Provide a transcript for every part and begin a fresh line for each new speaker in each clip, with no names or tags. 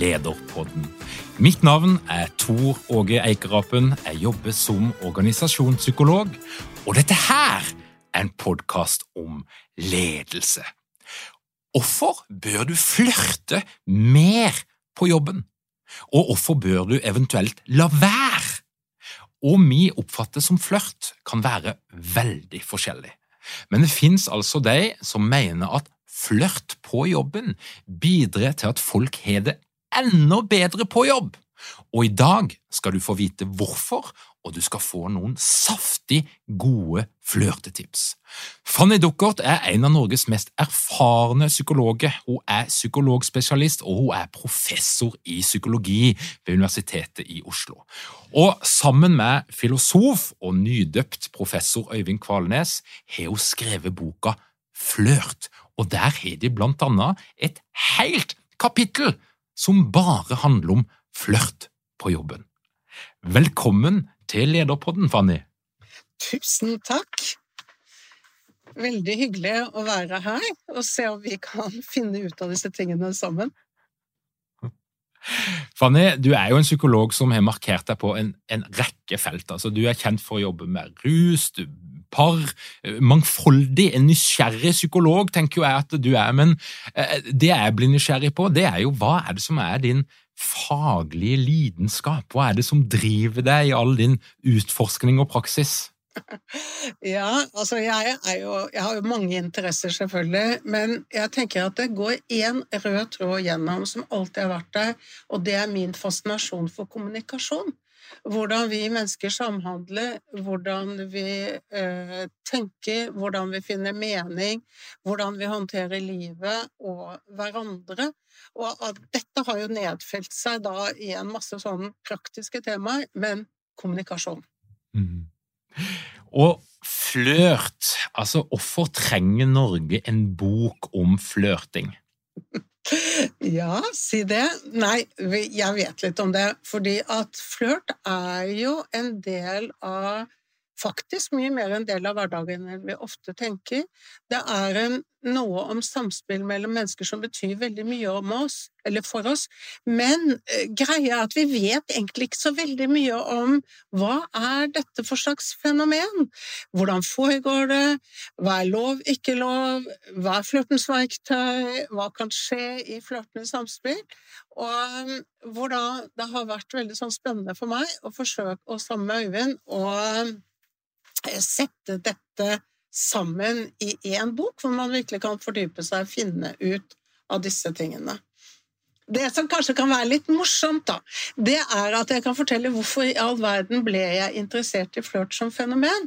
Lederpodden. Mitt navn er Tor Åge Eikerapen. Jeg jobber som organisasjonspsykolog, og dette her er en podkast om ledelse. Hvorfor bør du flørte mer på jobben? Og hvorfor bør du eventuelt la være? Og vi oppfatter som flørt kan være veldig forskjellig. Men det fins altså de som mener at flørt på jobben bidrar til at folk har det enda bedre på jobb. Og i dag skal du få vite hvorfor, og du skal få noen saftig gode flørtetips. Fanny Duckert er en av Norges mest erfarne psykologer. Hun er psykologspesialist, og hun er professor i psykologi ved Universitetet i Oslo. Og sammen med filosof og nydøpt professor Øyvind Kvalnes har hun skrevet boka Flørt, og der har de blant annet et helt kapittel som bare handler om flørt på jobben. Velkommen til Lederpodden, Fanny.
Tusen takk. Veldig hyggelig å være her og se om vi kan finne ut av disse tingene sammen.
Fanny, du er jo en psykolog som har markert deg på en, en rekke felt. Altså, du er kjent for å jobbe med rus, du, par, mangfoldig, en nysgjerrig psykolog, tenker jo jeg at du er. Men det jeg blir nysgjerrig på, det er jo hva er det som er din faglige lidenskap? Hva er det som driver deg i all din utforskning og praksis?
Ja, altså jeg, jo, jeg har jo mange interesser, selvfølgelig, men jeg tenker at det går én rød tråd gjennom som alltid har vært der, og det er min fascinasjon for kommunikasjon. Hvordan vi mennesker samhandler, hvordan vi eh, tenker, hvordan vi finner mening, hvordan vi håndterer livet og hverandre. Og at dette har jo nedfelt seg da i en masse sånne praktiske temaer, men kommunikasjon. Mm.
Og flørt, altså hvorfor trenger Norge en bok om flørting?
Ja, si det. Nei, jeg vet litt om det. Fordi at flørt er jo en del av faktisk mye mer en del av hverdagen enn vi ofte tenker. Det er en, noe om samspill mellom mennesker som betyr veldig mye om oss, eller for oss, men eh, greia er at vi vet egentlig ikke så veldig mye om hva er dette for slags fenomen? Hvordan foregår det? Hva er lov, ikke lov? Hva er flørtens verktøy? Hva kan skje i flørtende samspill? Og hvordan det har vært veldig sånn spennende for meg å forsøke å sammen med Øyvind å sette dette sammen i én bok, hvor man virkelig kan fordype seg og finne ut av disse tingene. Det som kanskje kan være litt morsomt, da, det er at jeg kan fortelle hvorfor i all verden ble jeg interessert i flørt som fenomen.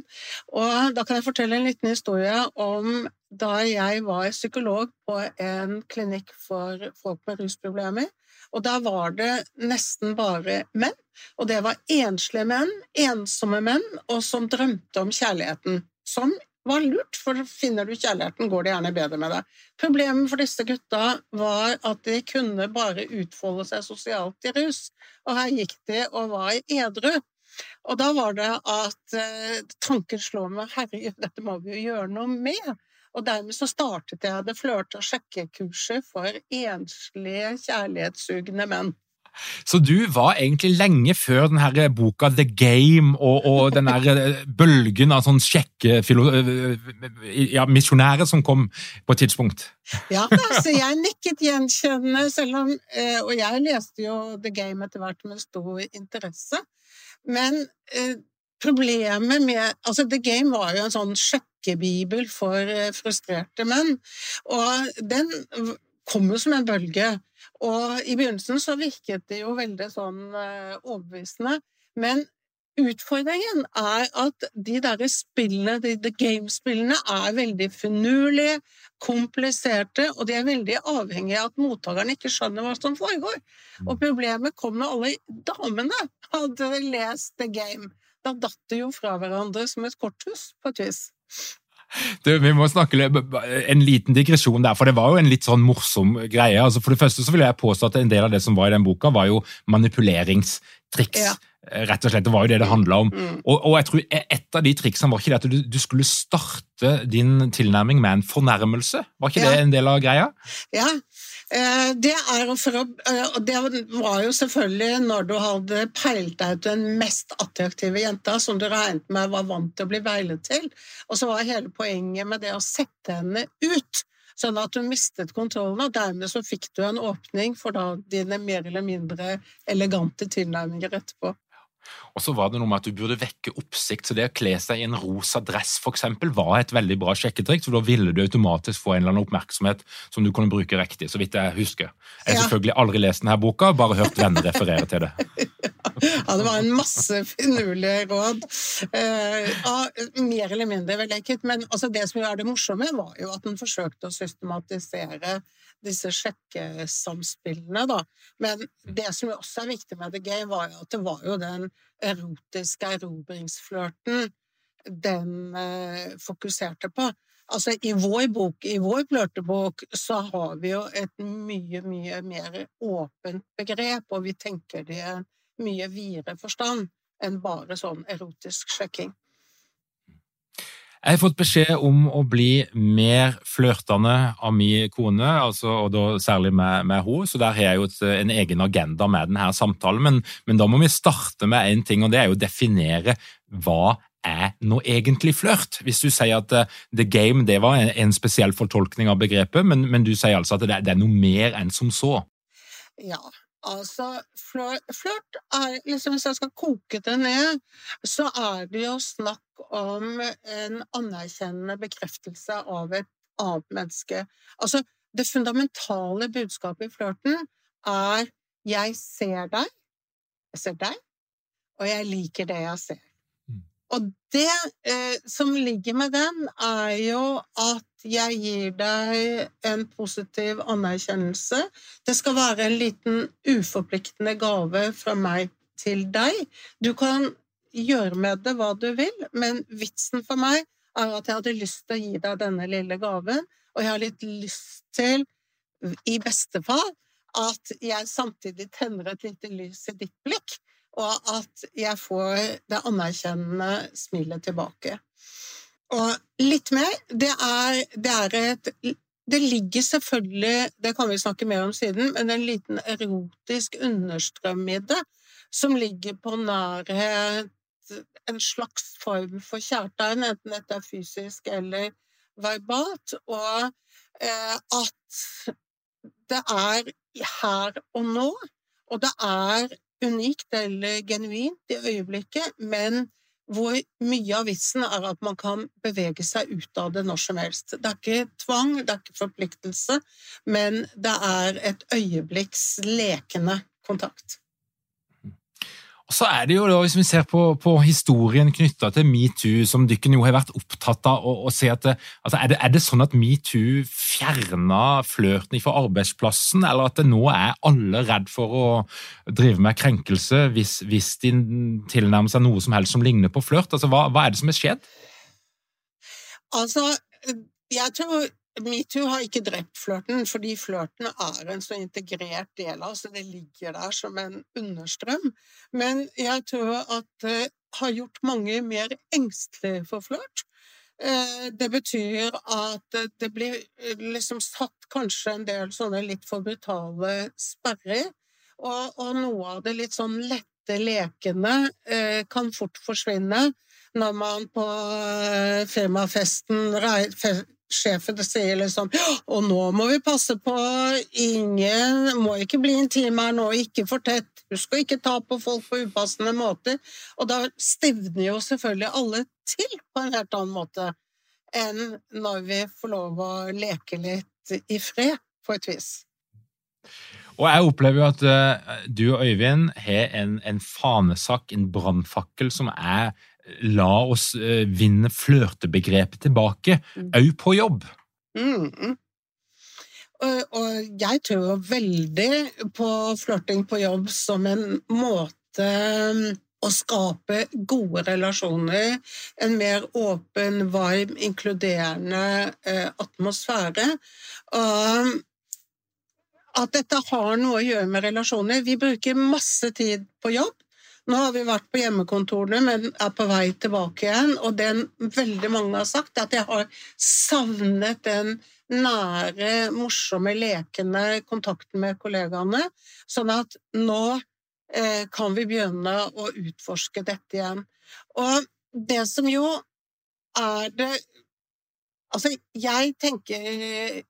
Og da kan jeg fortelle en liten historie om da jeg var psykolog på en klinikk for folk med rusproblemer. Og der var det nesten bare menn. Og det var enslige menn, ensomme menn, og som drømte om kjærligheten. Som var lurt, for finner du kjærligheten, går det gjerne bedre med deg. Problemet for disse gutta var at de kunne bare utfolde seg sosialt i rus, og her gikk de og var edru. Og da var det at eh, tanken slår meg herregud, dette må vi jo gjøre noe med. Og dermed så startet jeg det flørte- og sjekkekurset for enslige, kjærlighetssugne menn.
Så du var egentlig lenge før den her boka The Game og, og den eh, bølgen av sånn sjekkmisjonærer ja, misjonærer som kom på et tidspunkt?
Ja, altså jeg nikket gjenkjennende, selv om eh, Og jeg leste jo The Game etter hvert med stor interesse. Men eh, problemet med Altså, The Game var jo en sånn sjekkebibel for frustrerte menn. Og den kom jo som en bølge. Og i begynnelsen så virket det jo veldig sånn uh, overbevisende. Men utfordringen er at de derre spillene, de, The Game-spillene, er veldig finurlige, kompliserte, og de er veldig avhengige av at mottakeren ikke skjønner hva som foregår. Mm. Og problemet kom når alle damene hadde lest The Game. Da datt det jo fra hverandre som et korthus, på et vis.
Du, vi må snakke En liten digresjon der, for det var jo en litt sånn morsom greie. Altså for det første så vil jeg påstå at En del av det som var i den boka, var jo manipuleringstriks. Ja. Rett og slett, Det var jo det det handla om. Mm. Og, og, jeg tror Et av de triksene var ikke det at du, du, skulle starte din tilnærming med en fornærmelse. Var ikke ja. det en del av greia?
Ja, Eh, det er for eh, det var jo selvfølgelig når du hadde peilt deg ut den mest attraktive jenta som du regnet med var vant til å bli veilet til. Og så var hele poenget med det å sette henne ut. Sånn at du mistet kontrollen, og dermed så fikk du en åpning for da dine mer eller mindre elegante tilnærminger etterpå.
Og så var det noe med at du burde vekke oppsikt, så det å kle seg i en rosa dress for eksempel, var et veldig bra sjekketriks, for da ville du automatisk få en eller annen oppmerksomhet som du kunne bruke riktig, så vidt jeg husker. Jeg har ja. selvfølgelig aldri lest denne boka, bare hørt venner referere til det.
ja, det var en masse finurlige råd. Uh, mer eller mindre vellykket, men det som er det morsomme, var jo at den forsøkte å systematisere disse sjekkesamspillene, da. Men det som også er viktig med The Game, var jo at det var jo den erotiske erobringsflørten den eh, fokuserte på. Altså, i vår bok, i vår flørtebok, så har vi jo et mye, mye mer åpent begrep, og vi tenker det i en mye videre forstand enn bare sånn erotisk sjekking.
Jeg har fått beskjed om å bli mer flørtende av min kone, altså, og da særlig med, med henne, så der har jeg jo et, en egen agenda med denne samtalen. Men, men da må vi starte med én ting, og det er jo å definere hva er nå egentlig flørt? Hvis du sier at uh, the game det var en, en, spesiell fortolkning av begrepet, men, men du sier altså at det, det er noe mer enn som så?
Ja, Altså, flørt er liksom Hvis jeg skal koke det ned, så er det jo snakk om en anerkjennende bekreftelse av et annet menneske. Altså, det fundamentale budskapet i flørten er 'jeg ser deg', 'jeg ser deg', og 'jeg liker det jeg ser'. Og det eh, som ligger med den, er jo at jeg gir deg en positiv anerkjennelse. Det skal være en liten uforpliktende gave fra meg til deg. Du kan gjøre med det hva du vil, men vitsen for meg er at jeg hadde lyst til å gi deg denne lille gaven, og jeg har litt lyst til, i beste fall, at jeg samtidig tenner et lite lys i ditt blikk og at jeg får det anerkjennende smilet tilbake. Og litt mer Det er, det er et det ligger selvfølgelig, det kan vi snakke mer om siden, men en liten erotisk understrøm i det, som ligger på nærhet, en slags form for kjærtegn, enten dette er fysisk eller verbalt, og eh, at det er her og nå, og det er unikt eller genuint i øyeblikket, men hvor mye av vitsen er at man kan bevege seg ut av det når som helst. Det er ikke tvang, det er ikke forpliktelse, men det er et øyeblikks lekende kontakt.
Og så er det jo da, Hvis vi ser på, på historien knytta til metoo, som dere jo har vært opptatt av å, å se at det, altså er, det, er, det, sånn at metoo fjerna flørten fra arbeidsplassen, eller at det nå er alle redd for å drive med krenkelse hvis, hvis de tilnærmer seg noe som helst som ligner på flørt? Altså, hva, hva er det som har skjedd?
Altså, jeg tror Metoo har ikke drept flørten, fordi flørten er en så integrert del av oss, det ligger der som en understrøm. Men jeg tror at det har gjort mange mer engstelige for flørt. Eh, det betyr at det blir eh, liksom satt kanskje en del sånne litt for brutale sperrer, og, og noe av det litt sånn lette lekene eh, kan fort forsvinne når man på firmafesten sjefen sier liksom Og nå må vi passe på, ingen må ikke bli intime her nå, ikke for tett, husk å ikke ta på folk på upassende måter. Og da stivner jo selvfølgelig alle til på en helt annen måte enn når vi får lov å leke litt i fred, på et vis.
Og jeg opplever jo at uh, du og Øyvind har en, en fanesak, en brannfakkel, som er la oss uh, vinne flørtebegrepet tilbake, òg mm. på jobb. Mm, mm.
Og, og, jeg tror veldig på flørting på jobb som en måte um, å skape gode relasjoner, en mer åpen, varm, inkluderende uh, atmosfære. Og at dette har noe å gjøre med relasjoner. Vi bruker masse tid på jobb. Nå har vi vært på hjemmekontorene, men er på vei tilbake igjen. Og det veldig mange har sagt, at jeg har savnet den nære, morsomme, lekende kontakten med kollegaene. Sånn at nå eh, kan vi begynne å utforske dette igjen. Og det som jo er det Altså, jeg tenker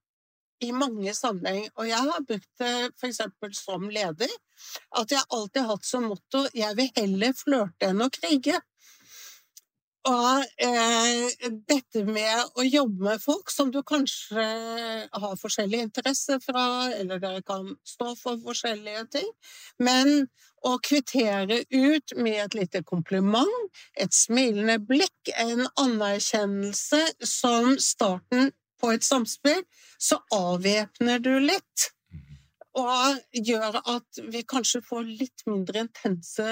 i mange sammenhenger. Og jeg har brukt det f.eks. som leder. At jeg alltid har hatt som motto 'jeg vil heller flørte enn å krige'. Og eh, dette med å jobbe med folk som du kanskje har forskjellige interesser fra, eller dere kan stå for forskjellige ting, men å kvittere ut med et lite kompliment, et smilende blikk, en anerkjennelse som starten på et samspill, så avvæpner du litt. Og gjør at vi kanskje får litt mindre intense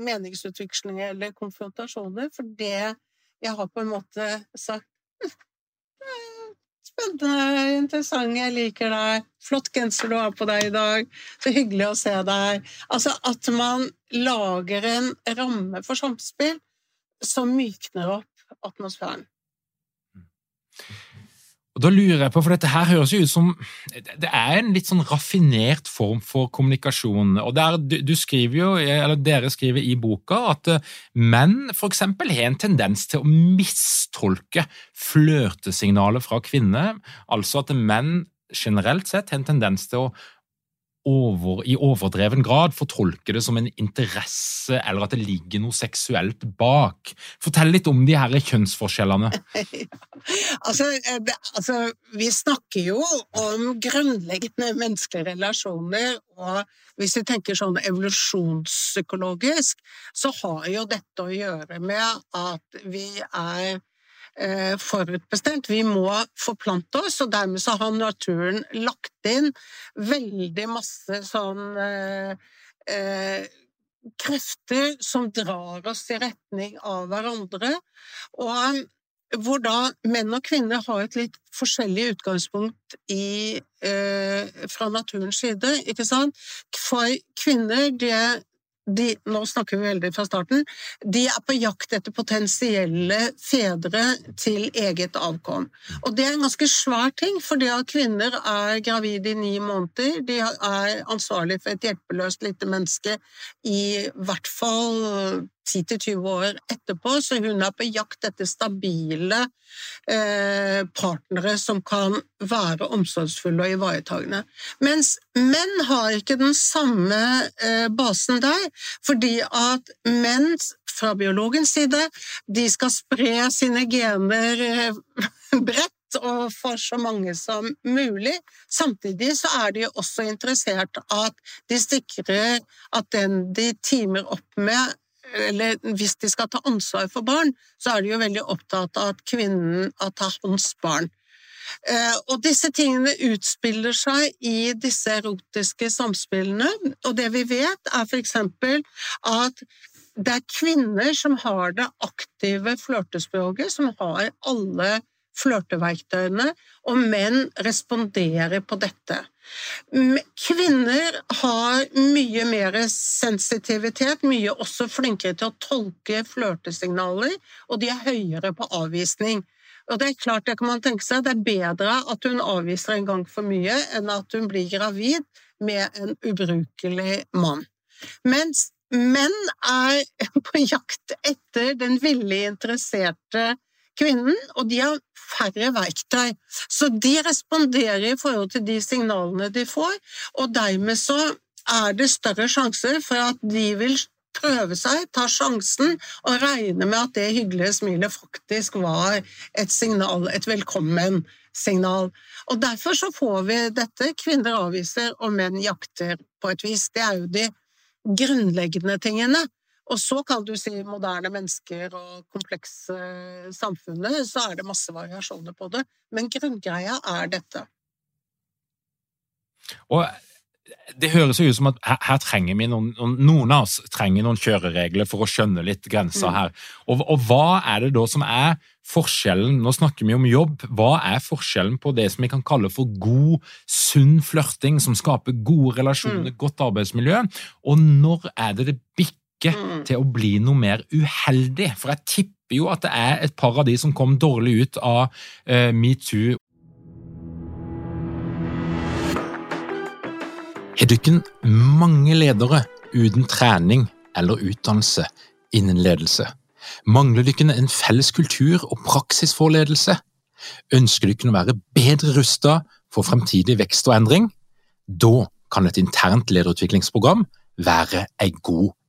meningsutvekslinger eller konfrontasjoner, for det jeg har på en måte sagt Spennende, interessant, jeg liker deg, flott genser du har på deg i dag, så hyggelig å se deg. Altså at man lager en ramme for samspill som mykner opp atmosfæren.
Og da lurer jeg på, for dette her høres jo ut som Det er en litt sånn raffinert form for kommunikasjon. og der, du, skriver jo, eller Dere skriver i boka at menn menn f.eks. har en tendens til å mistolke flørtesignaler fra kvinner. Altså at menn generelt sett har en tendens til å over, i overdreven grad fortolker det som en interesse, eller at det ligger noe seksuelt bak. Fortell litt om de her kjønnsforskjellene.
altså, eh, altså, vi snakker jo om grunnleggende menneskelige relasjoner, og hvis vi tenker sånn evolusjonspsykologisk, så har jo dette å gjøre med at vi er forutbestemt. Vi må forplante oss, og dermed så har naturen lagt inn veldig masse sånn eh, eh, krefter som drar oss i retning av hverandre. Og hvor da menn og kvinner har et litt forskjellig utgangspunkt i, eh, fra naturens side. ikke sant? For kvinner, det de, nå snakker vi veldig fra starten, de er på jakt etter potensielle fedre til eget avkom. Og det er en ganske svær ting, for det at kvinner er gravide i ni måneder, de er ansvarlig for et hjelpeløst lite menneske i hvert fall 10-20 år etterpå, så hun er på jakt etter stabile eh, partnere som kan være omsorgsfulle og ivaretagende. Mens menn har ikke den samme eh, basen der, fordi at menn fra biologens side, de skal spre sine gener eh, bredt og for så mange som mulig. Samtidig så er de også interessert at de sikrer at den de timer opp med, eller hvis de skal ta ansvar for barn, så er de jo veldig opptatt av at kvinnen tar hans barn. Eh, og disse tingene utspiller seg i disse erotiske samspillene, og det vi vet, er for eksempel at det er kvinner som har det aktive flørtespråket, som har alle flørteverktøyene, og menn responderer på dette. Kvinner har mye mer sensitivitet, mye også flinkere til å tolke flørtesignaler, og de er høyere på avvisning. Og det er klart, det kan man tenke seg, det er bedre at hun avviser en gang for mye, enn at hun blir gravid med en ubrukelig mann. Mens menn er på jakt etter den villig interesserte kvinnen, og de har færre verktøy. Så de responderer i forhold til de signalene de får, og dermed så er det større sjanser for at de vil prøve seg, ta sjansen og regne med at det hyggelige smilet faktisk var et signal, et velkommen signal. Og derfor så får vi dette. Kvinner avviser, og menn jakter på et vis. Det er jo de grunnleggende tingene. Og så kan du si moderne mennesker og komplekse samfunnet, så er det masse variasjoner på det. Men grunngreia er dette.
Og det høres jo ut som at her, her trenger vi noen, noen, av oss trenger noen kjøreregler for å skjønne litt grenser mm. her. Og, og, hva er det da som er forskjellen, nå snakker vi om jobb, hva er forskjellen på det som vi kan kalle for god, sunn flørting, som skaper gode relasjoner, mm. godt arbeidsmiljø, og når er det det bikker mm. til å bli noe mer uheldig? For jeg tipper jo at det er et par av de som kom dårlig ut av uh, metoo du ikke mange ledere uten trening eller utdannelse innen ledelse? Mangler dere en felles kultur og praksis for ledelse? Ønsker dere å være bedre rustet for fremtidig vekst og endring? Da kan et internt lederutviklingsprogram være en god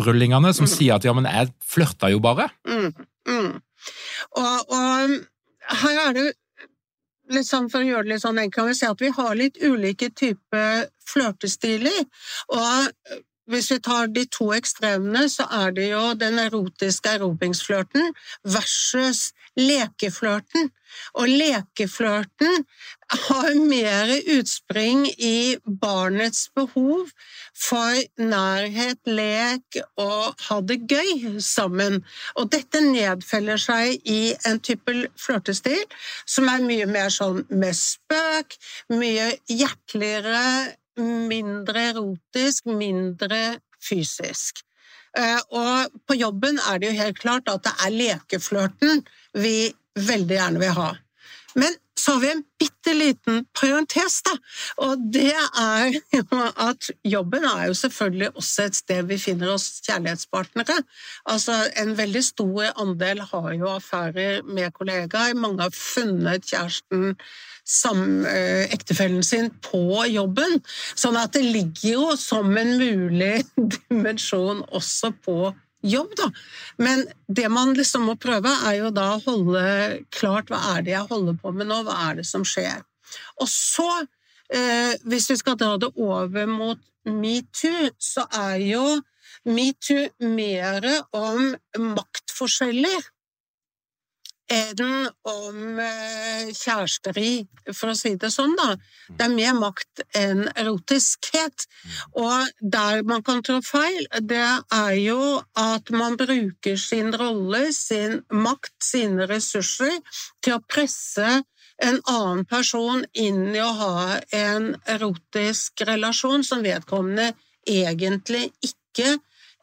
Opprullingene som mm. sier at ja, men jeg flørta jo bare. Mm, mm.
Og, og her er det litt sånn for å gjøre det litt sånn enkelt, kan vi si at vi har litt ulike typer flørtestiler. Og hvis vi tar de to ekstremene, så er det jo den erotiske erobringsflørten versus lekeflørten. Og lekeflørten har mer utspring i barnets behov for nærhet, lek og ha det gøy sammen. Og dette nedfeller seg i en type flørtestil som er mye mer sånn med spøk, mye hjerteligere, mindre erotisk, mindre fysisk. Eh, og på jobben er det jo helt klart at det er lekeflørten vi veldig gjerne vil ha. Men så har vi en bitte liten parentes, da. Og det er jo at jobben er jo selvfølgelig også et sted vi finner oss kjærlighetspartnere. Altså, en veldig stor andel har jo affærer med kollegaer. Mange har funnet kjæresten sam, eh, ektefellen sin på jobben. Sånn at det ligger jo som en mulig dimensjon også på jobben jobb, da. Men det man liksom må prøve, er jo da å holde klart hva er det jeg holder på med nå, hva er det som skjer. Og så, eh, hvis vi skal dra det over mot metoo, så er jo metoo mer om maktforskjeller enn om eh, kjæresteri, for å si det sånn, da. Det er mer makt enn erotiskhet. Og der man kan trå feil, det er jo at man bruker sin rolle, sin makt, sine ressurser til å presse en annen person inn i å ha en erotisk relasjon som vedkommende egentlig ikke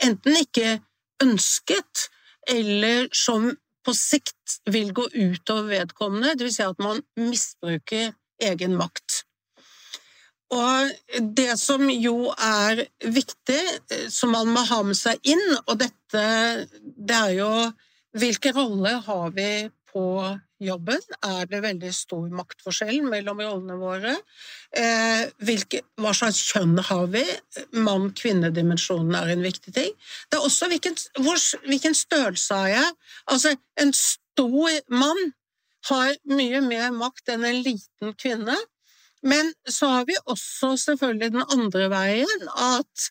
Enten ikke ønsket, eller som på sikt vil gå utover vedkommende, dvs. Si at man misbruker egen makt. Og det som jo er viktig, som man må ha med seg inn, og dette det er jo hvilke roller har vi på jobben? Er det veldig stor maktforskjell mellom rollene våre? Eh, hvilke, hva slags kjønn har vi? Mann-kvinne-dimensjonen er en viktig ting. Det er også hvilken, hvor, hvilken størrelse har jeg? Altså, en stor mann har mye mer makt enn en liten kvinne. Men så har vi også selvfølgelig den andre veien, at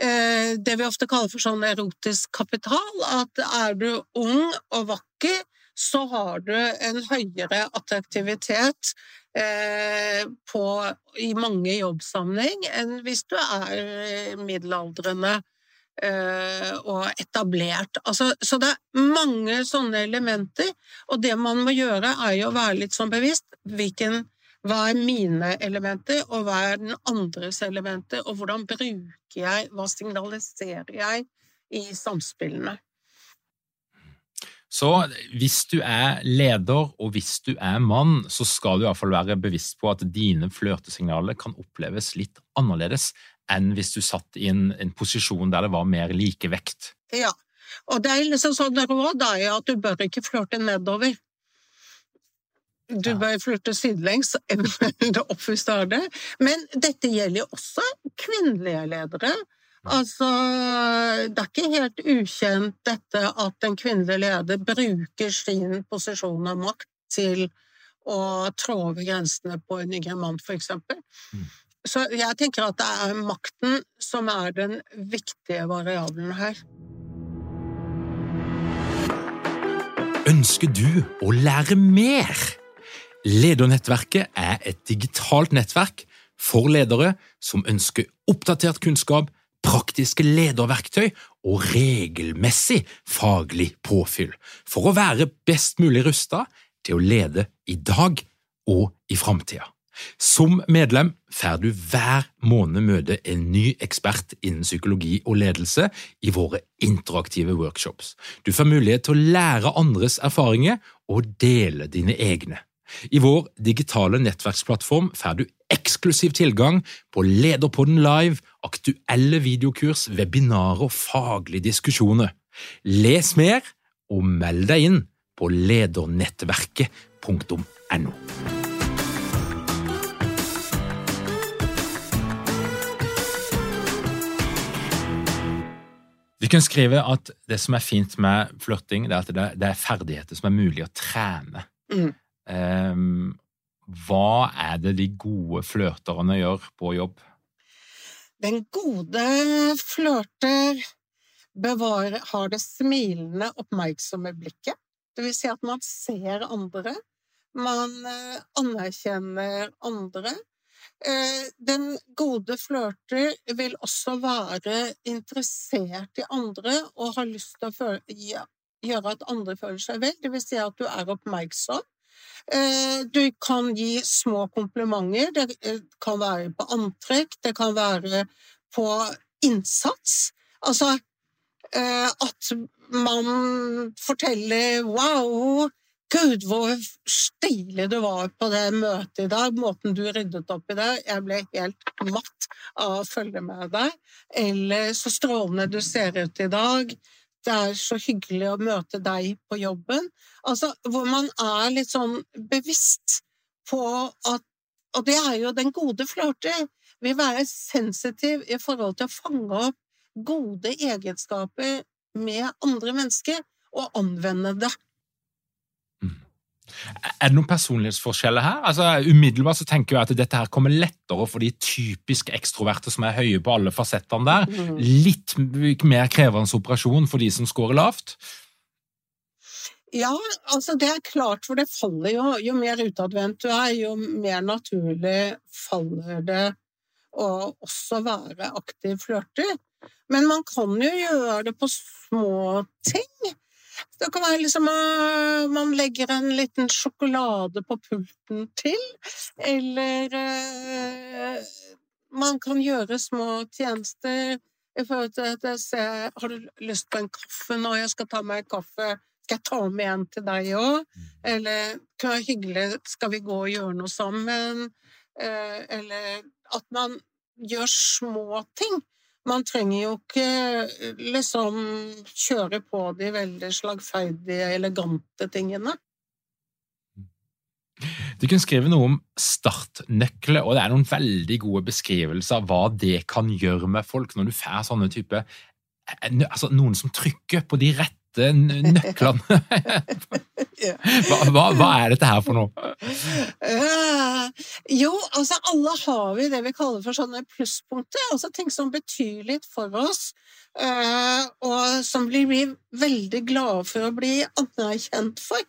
eh, det vi ofte kaller for sånn erotisk kapital, at er du ung og vakker, så har du en høyere attraktivitet eh, på, i mange jobbsammenheng enn hvis du er middelaldrende eh, og etablert. Altså, så det er mange sånne elementer, og det man må gjøre, er jo å være litt sånn bevisst hvilken hva er mine elementer, og hva er den andres elementer, og hvordan bruker jeg, hva signaliserer jeg i samspillene?
Så hvis du er leder og hvis du er mann, så skal du iallfall være bevisst på at dine flørtesignaler kan oppleves litt annerledes enn hvis du satt i en, en posisjon der det var mer likevekt.
Ja, og det er liksom sånn råd er at du bør ikke flørte nedover. Du bør flørte sidelengs, eventuelt opp hvis du har det. Men dette gjelder jo også kvinnelige ledere. Altså, det er ikke helt ukjent dette at en kvinnelig leder bruker sin posisjon av makt til å trå over grensene på en yngre mann, eksempel. Mm. Så jeg tenker at det er makten som er den viktige variabelen her.
Ønsker du å lære mer? Ledernettverket er et digitalt nettverk for ledere som ønsker oppdatert kunnskap, praktiske lederverktøy og regelmessig faglig påfyll for å være best mulig rusta til å lede i dag og i framtida. Som medlem får du hver måned møte en ny ekspert innen psykologi og ledelse i våre interaktive workshops. Du får mulighet til å lære andres erfaringer og dele dine egne. I vår digitale nettverksplattform får du eksklusiv tilgang på Lederpodden live, aktuelle videokurs, webinarer og faglige diskusjoner. Les mer og meld deg inn på ledernettverket.no. Vi kan skrive at det som er fint med flørting, er at det er ferdigheter som er mulig å trene. Mm. Um, hva er det de gode flørterne gjør på jobb?
Den gode flørter bevarer, har det smilende, oppmerksomme blikket. Det vil si at man ser andre. Man eh, anerkjenner andre. Eh, den gode flørter vil også være interessert i andre og har lyst til å gjøre at andre føler seg vel. Det vil si at du er oppmerksom. Eh, du kan gi små komplimenter. Det eh, kan være på antrekk, det kan være på innsats. Altså eh, at man forteller 'wow', Gud, hvor stilig du var på det møtet i dag, måten du ryddet opp i det. Jeg ble helt matt av å følge med deg. Eller så strålende du ser ut i dag det er så hyggelig å møte deg på jobben. Altså, hvor man er litt sånn bevisst på at Og det er jo den gode flørter. Vil være sensitiv i forhold til å fange opp gode egenskaper med andre mennesker og anvende det.
Er det noen personlighetsforskjeller her? Altså, umiddelbart så tenker jeg at dette her kommer lettere for de typisk ekstroverte som er høye på alle fasettene der. Mm. Litt mer krevende operasjon for de som scorer lavt.
Ja, altså det er klart, for det faller jo Jo mer utadvendt du er, jo mer naturlig faller det å også være aktiv flørter. Men man kan jo gjøre det på små ting. Det kan være liksom uh, man legger en liten sjokolade på pulten til, eller uh, man kan gjøre små tjenester i forhold til at jeg ser Har du lyst på en kaffe nå? Jeg skal ta meg en kaffe. Skal jeg ta med en til deg òg? Mm. Eller det være hyggelig, skal vi gå og gjøre noe sammen? Uh, eller at man gjør små ting man trenger jo ikke eh, liksom kjøre på de veldig slagferdige, elegante tingene.
Du kan skrive noe om startnøkler, og det er noen veldig gode beskrivelser av hva det kan gjøre med folk når du får sånne type eh, altså Noen som trykker på de rette rette nøklene. hva, hva, hva, er dette her for noe?
Uh, jo, altså alle har vi det vi kaller for sånne plusspunkter. Altså ting som betyr litt for oss. Uh, og som blir vi veldig glade for å bli anerkjent for.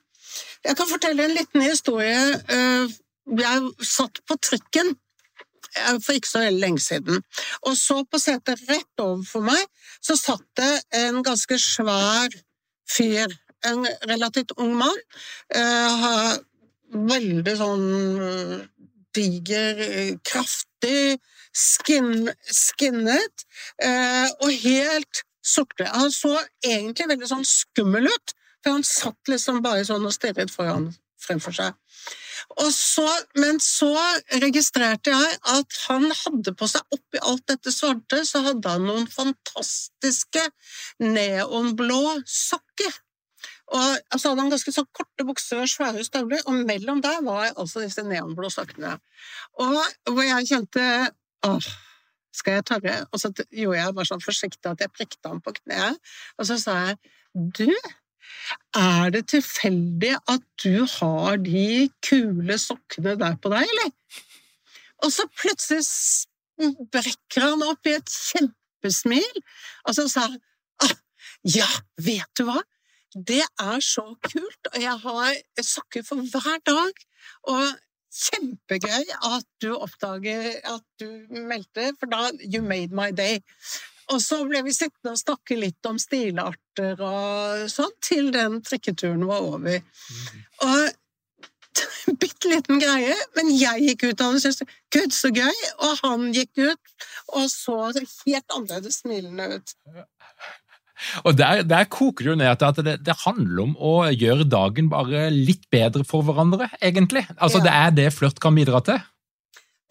Jeg kan fortelle en liten historie. Uh, jeg satt på trikken for ikke så veldig lenge siden. Og så på setet rett overfor meg så satt det en ganske svær fyr. En relativt ung mann. Uh, veldig sånn diger, kraftig, skin, skinnet uh, og helt sorte. Han så egentlig veldig sånn skummel ut, for han satt liksom bare sånn og stirret foran fremfor seg. Så, men så registrerte jeg at han hadde på seg oppi alt dette svarte, så hadde han noen fantastiske neonblå sokker. Og så hadde han ganske sånn korte bukser og svære støvler, og mellom der var altså disse neonblå sokkene. Og hvor jeg kjente åh, skal jeg tørre? Og så gjorde jeg bare sånn forsiktig at jeg prikket ham på kneet, og så sa jeg du, er det tilfeldig at du har de kule sokkene der på deg, eller? Og så plutselig brekker han opp i et kjempesmil, og så sa han ah, ja, vet du hva? Det er så kult, og jeg har sokker for hver dag. Og kjempegøy at du oppdager at du meldte, for da You made my day. Og så ble vi sittende og snakke litt om stilarter og sånn, til den trikketuren var over. Mm. Og bitte liten greie, men jeg gikk ut av det og syntes gud, så gøy, og han gikk ut og så helt annerledes smilende ut.
Og der, der, koker det jo ned til at det, det, handler om å gjøre dagen bare litt bedre for hverandre, egentlig. Altså ja. Det er det flørt kan bidra til.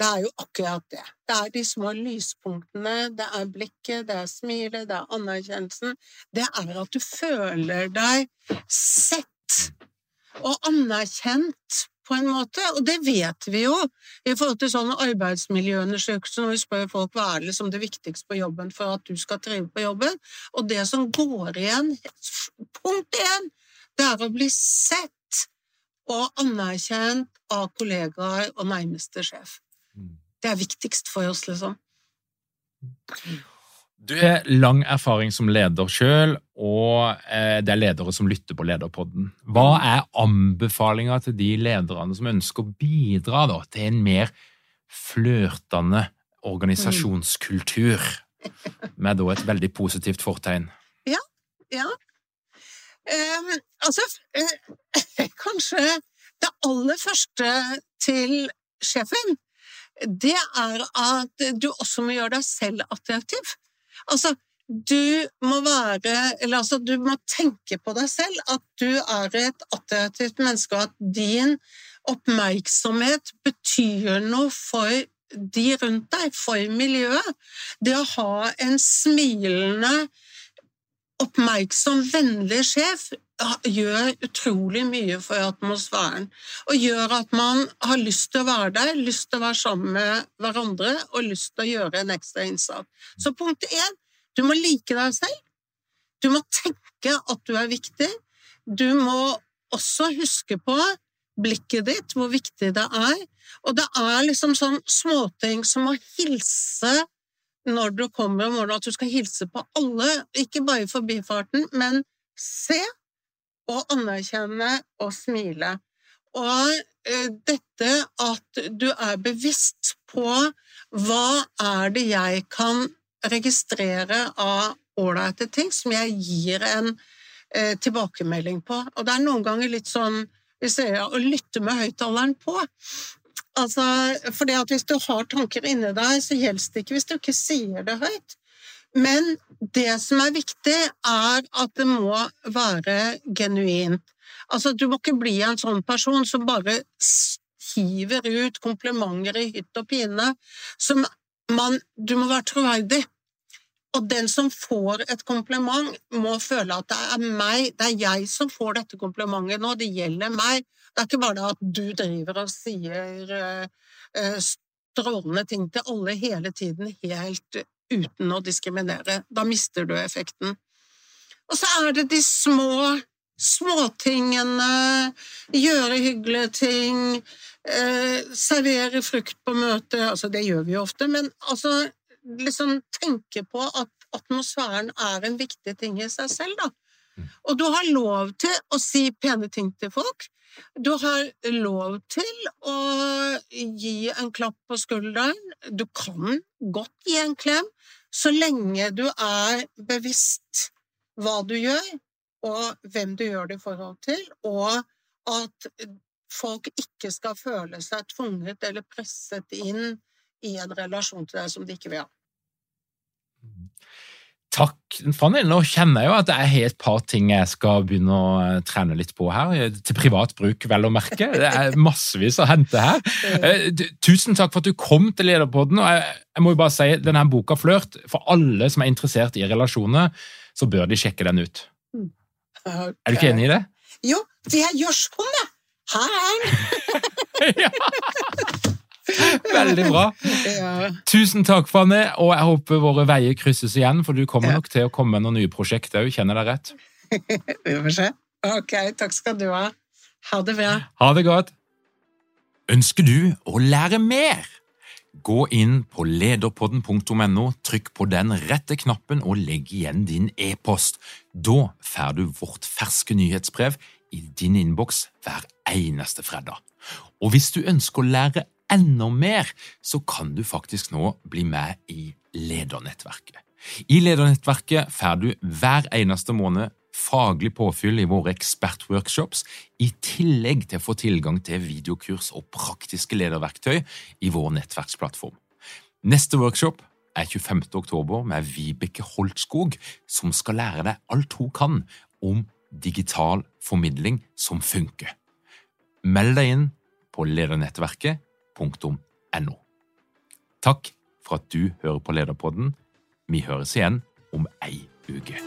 Det er jo akkurat det. Det er de små lyspunktene, det er blikket, det er smilet, det er anerkjennelsen. Det er at du føler deg sett og anerkjent på en måte, og det vet vi jo i forhold til sånne arbeidsmiljøundersøkelser når vi spør folk hva er liksom det viktigste på jobben for at du skal trive på jobben, og det som går igjen, punkt én, det er å bli sett og anerkjent av kollegaer og nærmeste sjef. Det er viktigst for oss, liksom.
Du har lang erfaring som leder sjøl, og eh, det er ledere som lytter på Lederpodden. Hva mm. er anbefalinga til de lederne som ønsker å bidra da, til en mer flørtende organisasjonskultur, med da et veldig positivt fortegn?
Ja. Ja. Eh, altså, eh, kanskje det aller første til sjefen det er at du også må gjøre deg selv attraktiv. Altså, du må være Eller altså, du må tenke på deg selv at du er et attraktivt menneske, og at din oppmerksomhet betyr noe for de rundt deg, for miljøet. Det å ha en smilende, oppmerksom, vennlig sjef gjør utrolig mye for atmosfæren. Og gjør at man har lyst til å være der, lyst til å være sammen med hverandre og lyst til å gjøre en ekstra innsats. Så punkt én du må like deg selv. Du må tenke at du er viktig. Du må også huske på blikket ditt, hvor viktig det er. Og det er liksom sånn småting som å hilse når du kommer om morgenen, at du skal hilse på alle, ikke bare i forbifarten, men se å anerkjenne og smile. Og eh, dette at du er bevisst på hva er det jeg kan registrere av ålreite ting som jeg gir en eh, tilbakemelding på. Og det er noen ganger litt sånn vi sier å lytte med høyttaleren på. Altså, fordi hvis du har tanker inni deg, så gjelder det ikke hvis du ikke sier det høyt. Men det som er viktig, er at det må være genuint. Altså, du må ikke bli en sånn person som bare hiver ut komplimenter i hytt og pine. Man, du må være troverdig. Og den som får et kompliment, må føle at det er meg, det er jeg som får dette komplimentet nå, det gjelder meg. Det er ikke bare det at du driver og sier uh, strålende ting til alle hele tiden, helt uten å diskriminere. Da mister du effekten. Og så er det de små småtingene, gjøre hyggelige ting, eh, servere frukt på møtet, altså det gjør vi jo ofte, men altså liksom tenke på at atmosfæren er en viktig ting i seg selv, da. Mm. Og du har lov til å si pene ting til folk. Du har lov til å gi en klapp på skulderen. Du kan godt gi en klem, så lenge du er bevisst hva du gjør, og hvem du gjør det i forhold til, og at folk ikke skal føle seg tvunget eller presset inn i en relasjon til deg som de ikke vil ha.
Takk, Fanny. Nå kjenner jeg jo at jeg har et par ting jeg skal begynne å eh, trene litt på her. Til privat bruk, vel å merke. Det er massevis å hente her. Eh, tusen takk for at du kom til Lederpodden. og jeg, jeg må jo bare si, denne boka Flørt, for alle som er interessert i relasjoner, så bør de sjekke den ut. Okay. Er du ikke enig i det?
Jo, for jeg gjør sånn, jeg. Her er den!
Veldig bra. Ja. Tusen takk, Fanny, og jeg håper våre veier krysses igjen, for du kommer ja. nok til å komme med noen nye prosjekter òg, kjenner jeg deg rett?
Vi får se. Ok, takk skal du ha. Ha det bra.
Ha det godt. Ønsker du å lære mer? Gå inn på lederpodden.no, trykk på den rette knappen og legg igjen din e-post. Da får du vårt ferske nyhetsbrev i din innboks hver eneste fredag. Og hvis du ønsker å lære enda mer, så kan du faktisk nå bli med i Ledernettverket. I Ledernettverket får du hver eneste måned faglig påfyll i våre ekspertworkshops, i tillegg til å få tilgang til videokurs og praktiske lederverktøy i vår nettverksplattform. Neste workshop er 25. oktober med Vibeke Holtskog, som skal lære deg alt hun kan om digital formidling som funker. Meld deg inn på ledernettverket lederpodden.no. Takk for at du hører på Lederpodden. Vi høres igjen om ei uke.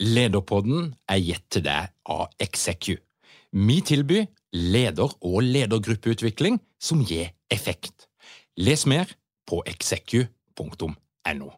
Lederpodden er gitt til deg av Execu. Vi tilbyr leder- og ledergruppeutvikling som gir effekt. Les mer på execu.no.